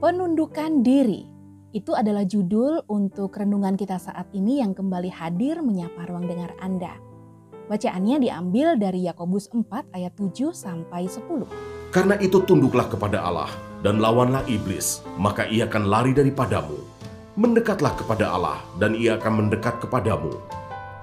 Penundukan diri itu adalah judul untuk renungan kita saat ini yang kembali hadir menyapa ruang dengar Anda. Bacaannya diambil dari Yakobus 4 ayat 7 sampai 10. Karena itu tunduklah kepada Allah dan lawanlah iblis, maka ia akan lari daripadamu. Mendekatlah kepada Allah dan ia akan mendekat kepadamu.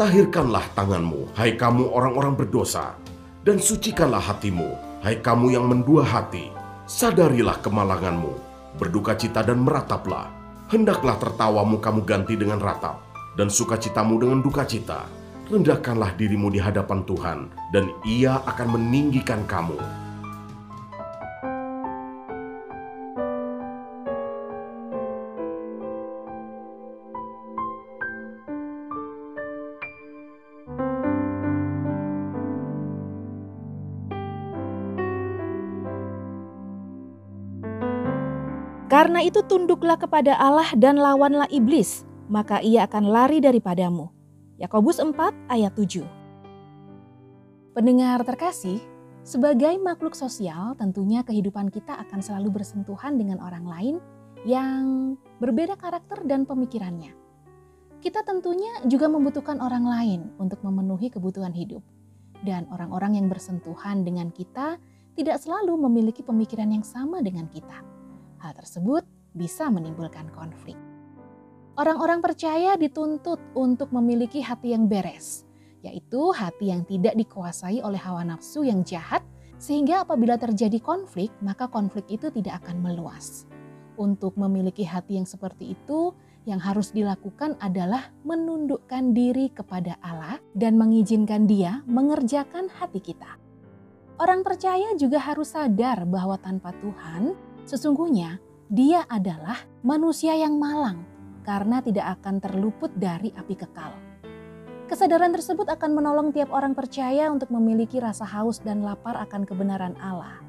Tahirkanlah tanganmu, hai kamu orang-orang berdosa, dan sucikanlah hatimu, hai kamu yang mendua hati. Sadarilah kemalanganmu, berduka cita dan merataplah. Hendaklah tertawamu kamu ganti dengan ratap, dan sukacitamu dengan duka cita. Rendahkanlah dirimu di hadapan Tuhan, dan ia akan meninggikan kamu. Karena itu tunduklah kepada Allah dan lawanlah iblis, maka ia akan lari daripadamu. Yakobus 4 ayat 7. Pendengar terkasih, sebagai makhluk sosial tentunya kehidupan kita akan selalu bersentuhan dengan orang lain yang berbeda karakter dan pemikirannya. Kita tentunya juga membutuhkan orang lain untuk memenuhi kebutuhan hidup. Dan orang-orang yang bersentuhan dengan kita tidak selalu memiliki pemikiran yang sama dengan kita Hal tersebut bisa menimbulkan konflik. Orang-orang percaya dituntut untuk memiliki hati yang beres, yaitu hati yang tidak dikuasai oleh hawa nafsu yang jahat, sehingga apabila terjadi konflik, maka konflik itu tidak akan meluas. Untuk memiliki hati yang seperti itu, yang harus dilakukan adalah menundukkan diri kepada Allah dan mengizinkan Dia mengerjakan hati kita. Orang percaya juga harus sadar bahwa tanpa Tuhan, Sesungguhnya dia adalah manusia yang malang karena tidak akan terluput dari api kekal. Kesadaran tersebut akan menolong tiap orang percaya untuk memiliki rasa haus dan lapar akan kebenaran Allah.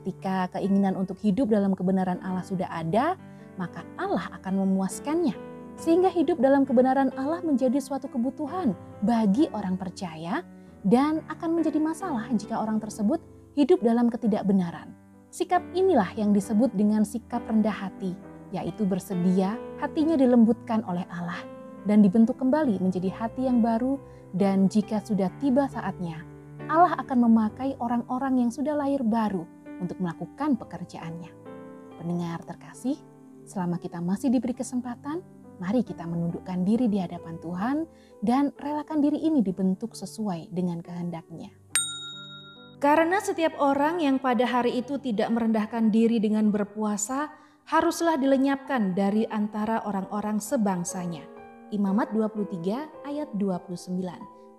Ketika keinginan untuk hidup dalam kebenaran Allah sudah ada, maka Allah akan memuaskannya, sehingga hidup dalam kebenaran Allah menjadi suatu kebutuhan bagi orang percaya, dan akan menjadi masalah jika orang tersebut hidup dalam ketidakbenaran. Sikap inilah yang disebut dengan sikap rendah hati, yaitu bersedia hatinya dilembutkan oleh Allah dan dibentuk kembali menjadi hati yang baru dan jika sudah tiba saatnya, Allah akan memakai orang-orang yang sudah lahir baru untuk melakukan pekerjaannya. Pendengar terkasih, selama kita masih diberi kesempatan, mari kita menundukkan diri di hadapan Tuhan dan relakan diri ini dibentuk sesuai dengan kehendaknya. Karena setiap orang yang pada hari itu tidak merendahkan diri dengan berpuasa, haruslah dilenyapkan dari antara orang-orang sebangsanya. Imamat 23 ayat 29.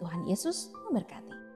Tuhan Yesus memberkati.